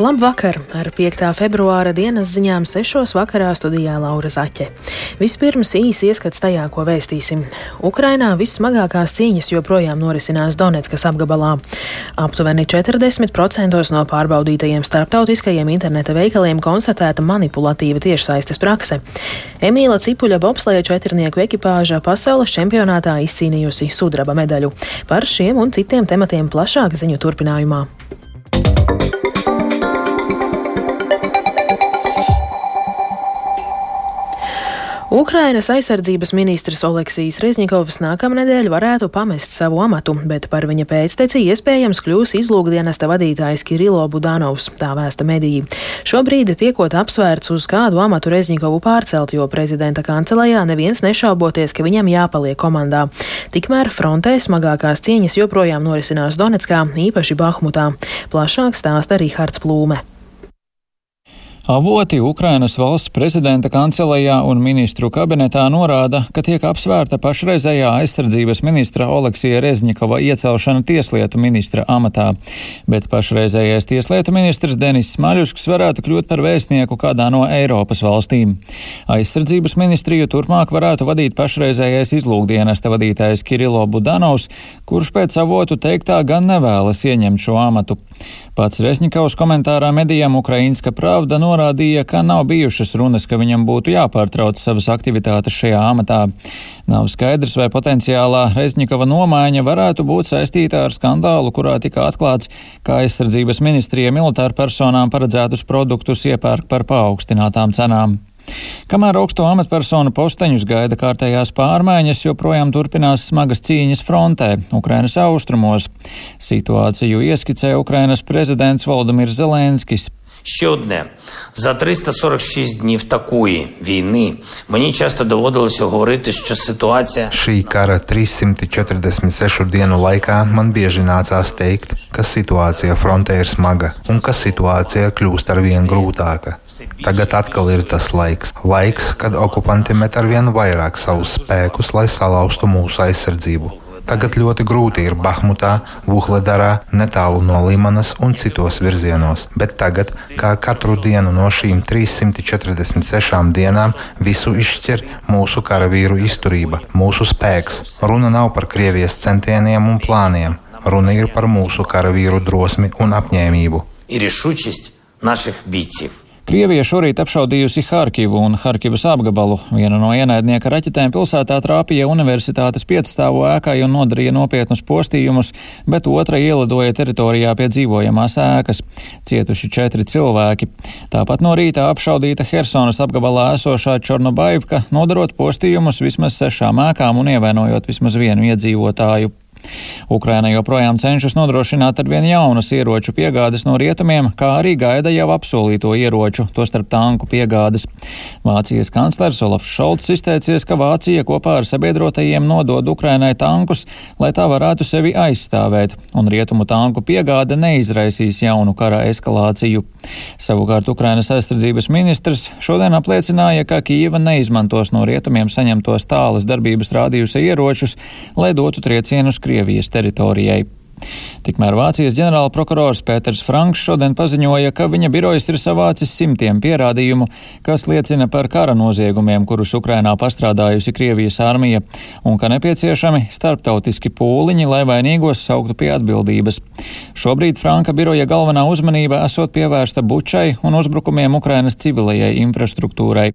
Labvakar! Ar 5. februāra dienas ziņām 6. vakarā studijā Laura Zaķe. Vispirms īsi ieskats tajā, ko vēstīsim. Ukrainā vissmagākās cīņas joprojām norisinās Donetskas apgabalā. Aptuveni 40% no pārbaudītajiem starptautiskajiem interneta veikaliem konstatēta manipulatīva tiešsaistes prakse. Emīla Cipuļa bobsleja četrnieku ekipāža pasaules čempionātā izcīnījusi sudraba medaļu. Par šiem un citiem tematiem plašāk ziņu turpinājumā. Ukrainas aizsardzības ministrs Oleksijas Rezņikovs nākamnedēļ varētu pamest savu amatu, bet par viņa pēcteci iespējams kļūs izlūkdienesta vadītājs Kirilo Budanovs, tā vēsta mediji. Šobrīd tiekot apsvērts, uz kādu amatu Rezņikovu pārcelt, jo prezidenta kancelējā neviens nešauboties, ka viņam jāpaliek komandā. Tikmēr frontē smagākās cīņas joprojām norisinās Donetskā, īpaši Bahmutā. Plašāk stāsta Rihards Plūme. Avoti Ukrainas valsts prezidenta kancelējā un ministru kabinetā norāda, ka tiek apsvērta pašreizējā aizsardzības ministra Oleksija Rezņikova iecelšana tieslietu ministra amatā, bet pašreizējais tieslietu ministrs Denis Smaļusks varētu kļūt par vēstnieku kādā no Eiropas valstīm. Aizsardzības ministriju turpmāk varētu vadīt pašreizējais izlūkdienesta vadītājs Kirilo Budanovs, kurš pēc avotu teiktā gan nevēlas ieņemt šo amatu. Pats Resņikovs komentārā medijām Ukrainska pravda norādīja, ka nav bijušas runas, ka viņam būtu jāpārtrauc savas aktivitātes šajā amatā. Nav skaidrs, vai potenciālā Resņikova nomaiņa varētu būt saistīta ar skandālu, kurā tika atklāts, ka aizsardzības ministrija militāru personām paredzētus produktus iepērk par paaugstinātām cenām. Kamēr augsto amatpersonu posteņus gaida kārtējās pārmaiņas, joprojām turpinās smagas cīņas frontē, Ukrainas austrumos. Situāciju ieskicē Ukrainas prezidents Valdemirs Zelenskis. Ще одне за 346 днів такої війни мені часто доводилося говорити, що ситуація šī kara 346 dienu laikā man bieži nācās teikt, ka situācija frontē ir smaga un ka situācija kļūst ar vien grūtāka. Tagad atkal ir tas laiks, laiks, kad okupanti met ar vien vairāk savus spēkus, lai salauztu mūsu aizsardzību. Tagad ļoti grūti ir Bahmutā, Vuhledarā, netālu no Limanas un citos virzienos, bet tagad, kā katru dienu no šīm 346 dienām, visu izšķir mūsu karavīru izturība, mūsu spēks. Runa nav par Krievijas centieniem un plāniem. Runa ir par mūsu karavīru drosmi un apņēmību. Ir izšķiršķis naših bīcību. Krievija šorīt apšaudījusi Harkivu un Harkivas apgabalu. Viena no ienaidnieka raķetēm pilsētā trāpīja universitātes piecstāvu ēkai un nodarīja nopietnus postījumus, bet otra ielidoja teritorijā pie dzīvojamās ēkas. Cietuši četri cilvēki. Tāpat no rīta apšaudīta Hersonas apgabalā esošā Čornobaivka, nodarot postījumus vismaz sešām ēkām un ievainojot vismaz vienu iedzīvotāju. Ukraina joprojām cenšas nodrošināt arvien jaunas ieroču piegādes no rietumiem, kā arī gaida jau apsolīto ieroču, tostarp tanku piegādes. Vācijas kanclers Olafs Šolts izteicies, ka Vācija kopā ar sabiedrotajiem nodod Ukrainai tankus, lai tā varētu sevi aizstāvēt, un rietumu tanku piegāde neizraisīs jaunu kara eskalāciju. Savukārt Ukrainas aizsardzības ministrs šodien apliecināja, ka Kīva neizmantos no rietumiem saņemtos tālas darbības rādījusi ieročus, lai dotu triecienus Krievijas teritorijai. Tikmēr Vācijas ģenerālprokurors Pēters Franks šodien paziņoja, ka viņa birojas ir savācis simtiem pierādījumu, kas liecina par kara noziegumiem, kurus Ukrainā pastrādājusi Krievijas armija, un ka nepieciešami starptautiski pūliņi, lai vainīgos sauktu pie atbildības. Šobrīd Franka biroja galvenā uzmanība esot pievērsta bučai un uzbrukumiem Ukrainas civilajai infrastruktūrai.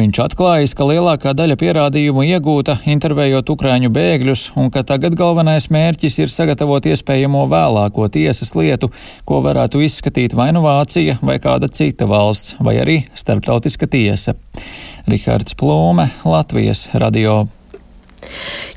Viņš atklājis, ka lielākā daļa pierādījumu iegūta intervējot ukraiņu bēgļus, un ka tagad galvenais mērķis ir sagatavot iespējamo vēlāko tiesas lietu, ko varētu izskatīt vai nu Vācija vai kāda cita valsts, vai arī starptautiska tiesa. Rihards Plūme, Latvijas radio.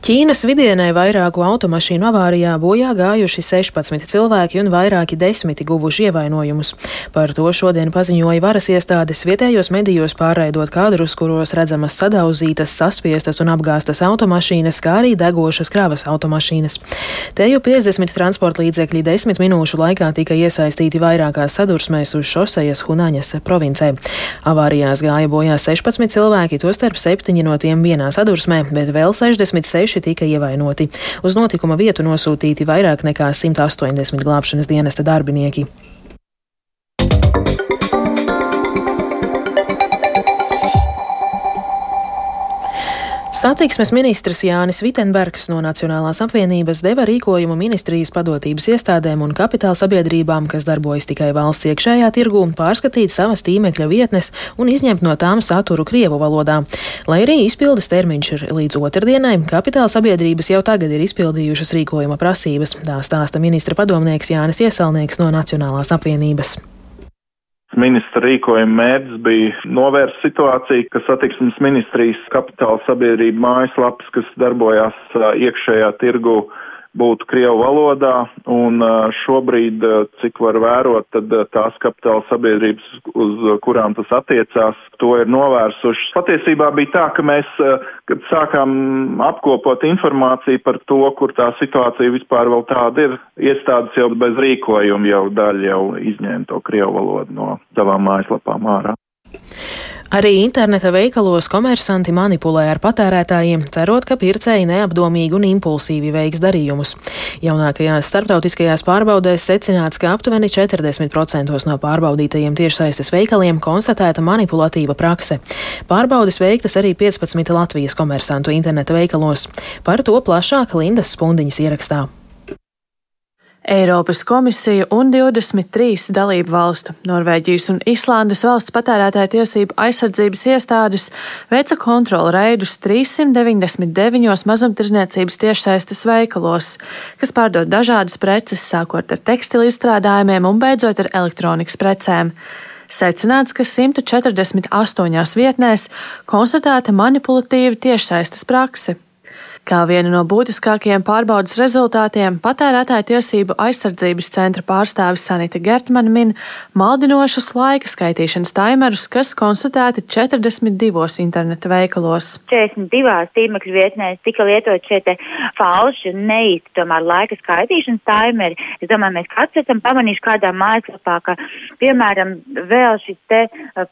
Ķīnas vidienē vairāku automašīnu avārijā bojā gājuši 16 cilvēki un vairāki desmiti guvuši ievainojumus. Par to šodien paziņoja varas iestādes vietējos medijos pārraidot kadrus, kuros redzamas sadauzītas, saspiestas un apgāstas automašīnas, kā arī degošas kravas automašīnas. Te jau 50 transporta līdzekļi desmit minūšu laikā tika iesaistīti vairākās sadursmēs uz šosejas Hunaņas provincē. Avārijās gāja bojā 16 cilvēki, tostarp 7 no tiem vienā sadursmē, bet vēl 66 seši tika ievainoti. Uz notikuma vietu nosūtīti vairāk nekā 180 glābšanas dienesta darbinieki. Satiksmes ministrs Jānis Vitenbergs no Nacionālās apvienības deva rīkojumu ministrijas padotības iestādēm un kapitāla sabiedrībām, kas darbojas tikai valsts iekšējā tirgū, pārskatīt savas tīmekļa vietnes un izņemt no tām saturu Krievu valodā. Lai arī izpildes termiņš ir līdz otrdienai, kapitāla sabiedrības jau tagad ir izpildījušas rīkojuma prasības, tā stāsta ministra padomnieks Jānis Iesalnieks no Nacionālās apvienības. Ministra rīkojuma mērķis bija novērst situāciju, ka satiksmes ministrijas kapitāla sabiedrība mājaslapas, kas darbojās iekšējā tirgu, būtu Krievu valodā, un šobrīd, cik var vērot, tad tās kapitāla sabiedrības, uz kurām tas attiecās, to ir novērsuši. Patiesībā bija tā, ka mēs, kad sākām apkopot informāciju par to, kur tā situācija vispār vēl tāda ir, iestādes jau bez rīkojuma jau daļa jau izņēma to Krievu valodu no savām mājaslapām ārā. Arī interneta veikalos komersanti manipulē ar patērētājiem, cerot, ka pircēji neapdomīgi un impulsīvi veiks darījumus. Jaunākajās starptautiskajās pārbaudēs secināts, ka aptuveni 40% no pārbaudītajiem tiešsaistes veikaliem konstatēta manipulatīva prakse. Pārbaudes veiktas arī 15 Latvijas komersantu interneta veikalos. Par to plašāk Lindas Spundiņas ierakstā. Eiropas komisija un 23 dalību valstu - Norvēģijas un Islandes valsts patērētāja tiesību aizsardzības iestādes veica kontrolu reidus 399 mazumtirdzniecības tiešsaistes veikalos, kas pārdod dažādas preces, sākot ar tekstilu izstrādājumiem un beidzot ar elektronikas precēm. Secināts, ka 148 vietnēs konstatēta manipulatīva tiešsaistes prakse. Kā vienu no būtiskākajiem pārbaudas rezultātiem patērētāju tiesību aizsardzības centra pārstāvis Sanita Gertmana min maldinošus laika skaitīšanas taimerus, kas konstatēti 42 interneta veikalos. 42 tīmekļu vietnēs tika lietot šie te falši un neīsti tomēr laika skaitīšanas taimeri. Es domāju, mēs kāds esam pamanījuši kādā mājaslapā, ka, piemēram, vēl šis te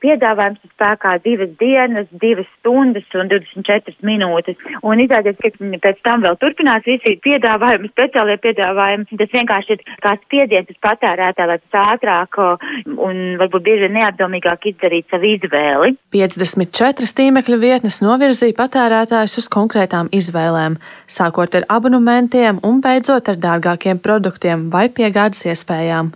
piedāvājums spēkā divas dienas, divas stundas un 24 minūtes. Un izrādās, ka pēc tam vēl turpinās visi piedāvājumi, speciālie piedāvājumi. Tas vienkārši ir kā spiediens uz patērētāju, lai tas ātrāk un varbūt bieži neapdomīgāk izdarīt savu izvēli. 54 tīmekļa vietnes novirzīja patērētājus uz konkrētām izvēlēm, sākot ar abonementiem un beidzot ar dārgākiem produktiem vai piegādes iespējām.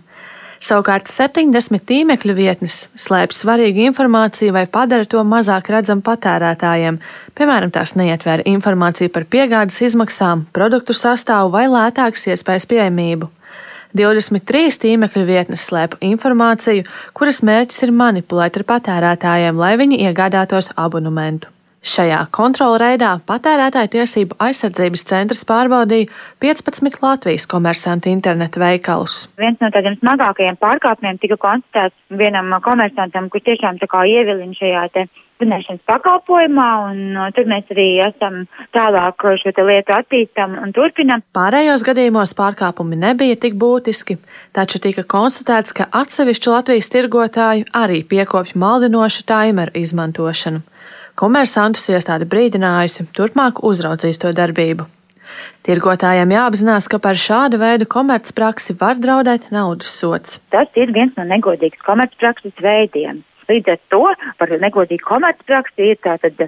Savukārt 70 tīmekļa vietnes slēpj svarīgu informāciju vai padara to mazāk redzamu patērētājiem. Piemēram, tās neietver informāciju par piegādes izmaksām, produktu sastāvu vai lētākas iespējas pieejamību. 23 tīmekļa vietnes slēp informāciju, kuras mērķis ir manipulēt ar patērētājiem, lai viņi iegādātos abonementu. Šajā kontrolreidā patērētāju tiesību aizsardzības centrs pārbaudīja 15 Latvijas komersantu internetu veikalus. Viens no tādiem smagākajiem pārkāpumiem tika konstatēts vienam komersantam, kurš tiešām tā kā ievilina šajā te zināšanas pakalpojumā, un uh, tur mēs arī esam tālāk šo te lietu attīstam un turpinam. Pārējos gadījumos pārkāpumi nebija tik būtiski, taču tika konstatēts, ka atsevišķi Latvijas tirgotāji arī piekopja maldinošu taimeru izmantošanu. Komersantus iestāde brīdinājusi, turpmāk uzraudzīs to darbību. Tirgotājiem jāapzinās, ka par šādu veidu komercpraksi var draudēt naudas sots. Tas ir viens no negodīgas komercprakses veidiem. Līdz ar to par negodīgu komercpraksi ir tātad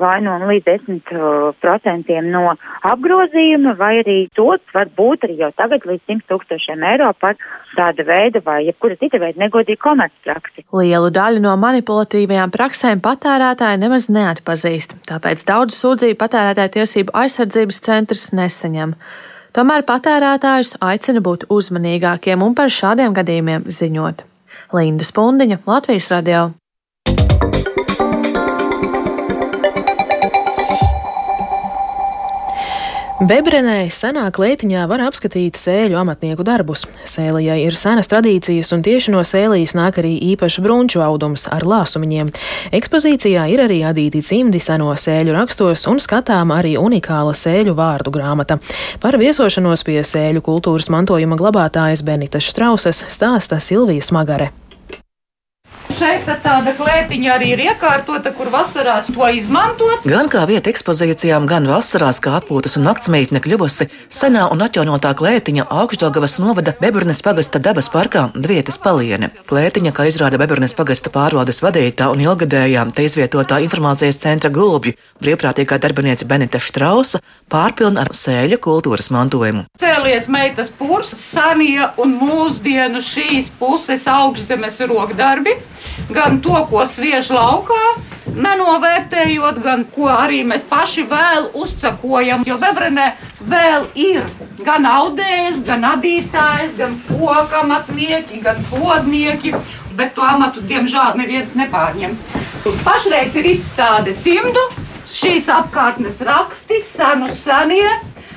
vai no līdz 10% no apgrozījuma, vai arī sots var būt arī jau tagad līdz 100 tūkstošiem eiro par tāda veida vai jebkura cita veida negodīgu komercpraksi. Lielu daļu no manipulatīvajām praksēm patērētāji nemaz neatpazīst, tāpēc daudz sūdzību patērētāju tiesību aizsardzības centrs nesaņem. Tomēr patērētājus aicina būt uzmanīgākiem un par šādiem gadījumiem ziņot. Linda Spundiņa, Latvijas radio. Bebrenē senā klētiņā var apskatīt sēļu amatnieku darbus. Sēlijai ir senas tradīcijas, un tieši no sēlijas nāk arī īpašs brunču audums ar lāsumiņiem. Ekspozīcijā ir arī adīti cimdi seno sēļu rakstos un skatām arī unikāla sēļu vārdu grāmata. Par viesošanos pie sēļu kultūras mantojuma glabātājas Benitas Štrausas stāsta Silvija Smagare. Šeit tāda klētiņa arī ir iekārtota, kur vasarās to izmantot. Gan kā vieta ekspozīcijām, gan vasarās kā atpūtas un naktsmītne kļuvusi senā un atjaunotā klētiņa augšdaļgavas novada Beburnes pagasta dabas parkā Dvietas paliene. Klētiņa, kā izrāda Beburnes pagasta pārvaldes vadītā un ilgadējā te izvietotā informācijas centra gulbju brīvprātīgā darbinieca Benita Štrausa, pārpilna ar sēļu kultūras mantojumu. Cēlies meitas purs, sanie un mūsdienu šīs puses augstzemes rokdarbi gan to, ko sviež laukā, nenovērtējot, gan ko arī mēs paši vēl uzcakojam. Jo bebrenē vēl ir gan audējas, gan adītājs, gan pokamatnieki, gan podnieki, bet to amatu diemžēl neviens nepārņem. Pašreiz ir izstāde cimdu, šīs apkārtnes raksti, senu senie.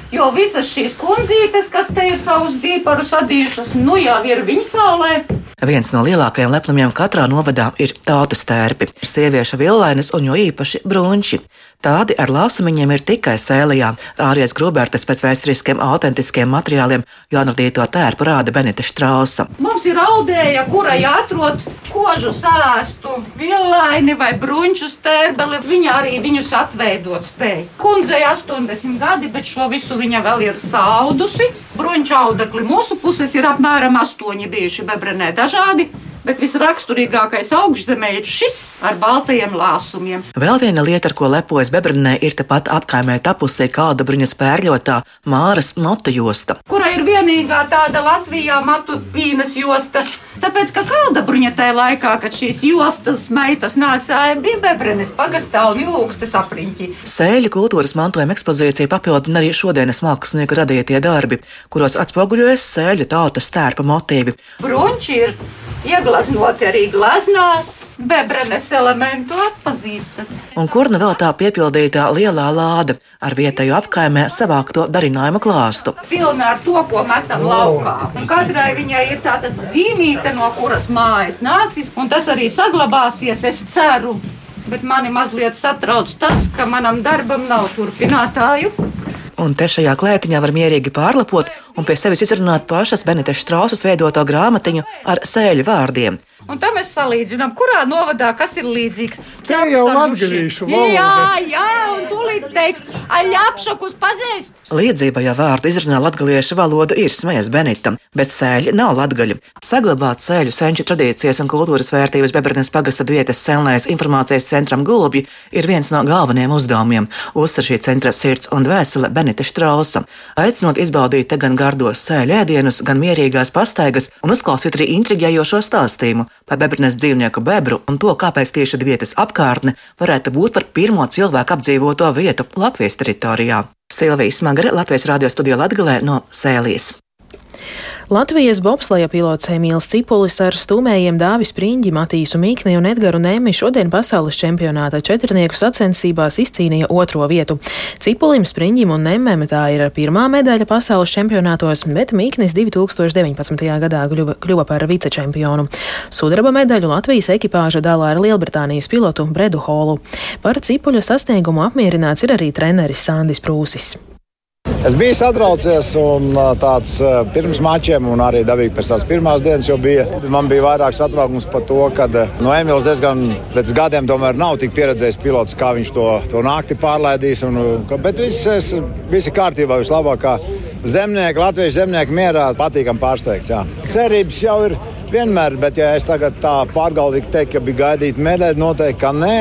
Jo visas šīs kundzītes, kas te ir savus dzīparus adījušas, nu jau ir viņa saulē, Viens no lielākajiem lepnumiem katrā novadā ir tautu stērpi, sieviešu villainas un jo īpaši brunči. Tādi ar lāsumiņiem ir tikai sēlijā. Ārijas grubērtas pēc vēsturiskiem autentiskiem materiāliem jānodīto tērpu rāda Benita Štrausa. Mums ir audēja, kurai atrod kožu sāstu, villaini vai brunču stērbeli. Viņa arī viņus atveidot spēja. Kundzei 80 gadi, bet šo visu viņa vēl ir saudusi. Brunču audekli mūsu puses ir apmēram 8 bijuši bebrenē dažādi bet visraksturīgākais augšzemē ir šis ar baltajiem lāsumiem. Vēl viena lieta, ar ko lepojas Bebrinē, ir tepat apkaimē tapusī kāda bruņas pērļotā Māras motu josta. Kura ir vienīgā tāda Latvijā matu pīnas josta? Tāpēc, ka kalda bruņa tajā laikā, kad šīs jostas meitas nāsāja, bija Bebrenes pagastā un ilūgstes apriņķi. Sēļu kultūras mantojuma ekspozīcija papildina arī šodienas mākslinieku radītie darbi, kuros atspoguļojas sēļu tautas stērpa motīvi. Brunči ir ieglaznoti arī glaznās. Bebrenes elementu atpazīstat. Un kur nu vēl tā piepildītā lielā lāde ar vietējo apkaimē savākto darinājumu klāstu? Pilna ar to, ko metam laukā. Un katrai viņai ir tāda zīmīte, no kuras mājas nācis, un tas arī saglabāsies, es ceru. Bet mani mazliet satrauc tas, ka manam darbam nav turpinātāju. Un te šajā klētiņā var mierīgi pārlapot un pie sevis izrunāt pašas Benita Štrausas veidoto grāmatiņu ar sēļu vārdiem. Un tā mēs salīdzinām, kurā novadā kas ir līdzīgs. Tā jau latgadījušu valoda. Jā, jā, un tūlīt teiks, aļapšakus pazīst. Līdzība, ja vārdu izrunā latgaliešu valodu, ir smējas Benitam, bet sēļi nav latgaļi. Saglabāt sēļu senču tradīcijas un kultūras vērtības Bebrnes pagasta vietas senlais informācijas centram Gulbji ir viens no galvenajiem uzdevumiem, uzsver šī centra sirds un dvēsele Benita Štrausa. Aicinot izbaudīt te gan gardos sēļu ēdienus, gan mierīgās pastaigas un uzklausīt arī intriģējošo stāstījumu par Bebrnes dzīvnieku bebru un to, kāpēc tieši vietas apkārtne varētu būt par pirmo cilvēku apdzīvoto vietu Latvijas teritorijā. Silvija Smagare, Latvijas radio studijā Latgalē no Sēlijas. Latvijas bobsleja pilots Emīls Cipulis ar stūmējiem Dāvis Priņģi, Matīsu Mīkni un Edgaru Nēmi šodien pasaules čempionāta četrnieku sacensībās izcīnīja otro vietu. Cipulim, Spriņģim un Nēmēm tā ir pirmā medaļa pasaules čempionātos, bet Mīknis 2019. gadā kļuva, kļuva par vicečempionu. Sudraba medaļu Latvijas ekipāža dālā ar Lielbritānijas pilotu Bredu Holu. Par Cipuļa sasniegumu apmierināts ir arī treneris Sandis Prūsis. Es biju satraucies, un tāds pirms mačiem, un arī dabīgi pēc tās pirmās dienas jau bija. Man bija vairāk satraukums par to, ka no Emīls diezgan pēc gadiem tomēr nav tik pieredzējis pilots, kā viņš to, to naktī pārlaidīs. Un, bet viss, ir kārtībā, vislabākā zemnieka, latviešu zemnieka mierā patīkam pārsteigts. Jā. Cerības jau ir vienmēr, bet ja es tagad tā pārgalvīgi teiktu, ka bija gaidīta medaļa, noteikti, ka nē.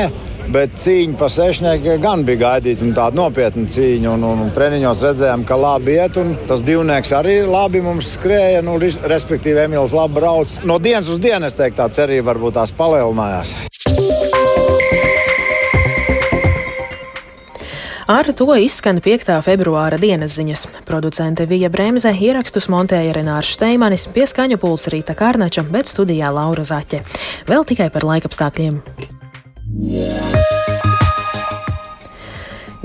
Bet cīņa par sešnieku gan bija gaidīta, un tāda nopietna cīņa. Un, un, un treniņos redzējām, ka labi iet, un tas divnieks arī labi mums skrēja. Nu, respektīvi, Emīls labi brauc. No dienas uz dienu, es teiktu, tā cerība varbūt tās palielinājās. Ar to izskan 5. februāra dienas ziņas. Producente Vija Bremse ierakstus montēja Renārs Steimanis, pieskaņu pulsa Rīta Kārnača, bet studijā Laura Zaķe. Vēl tikai par laikapstākļiem.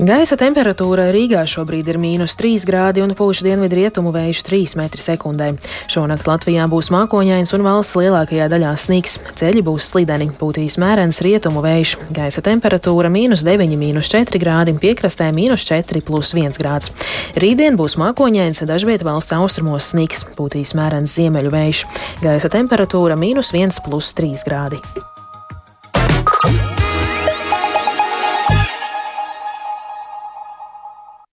Gaisa temperatūra Rīgā šobrīd ir mīnus 3 grādi un pūš dienvidu rietumu vējš 3 m2. Šonakt Latvijā būs mākoņains un valsts lielākajā daļā sniks. Ceļi būs slideni, pūtīs mērens rietumu vējš. Gaisa temperatūra mīnus 9, mīnus 4 grādi, piekrastē mīnus 4, plus 1 grāds. Rītdien būs mākoņains, dažviet valsts austrumos sniks, pūtīs mērens ziemeļu vējš. Gaisa temperatūra mīnus 1, plus 3 grādi.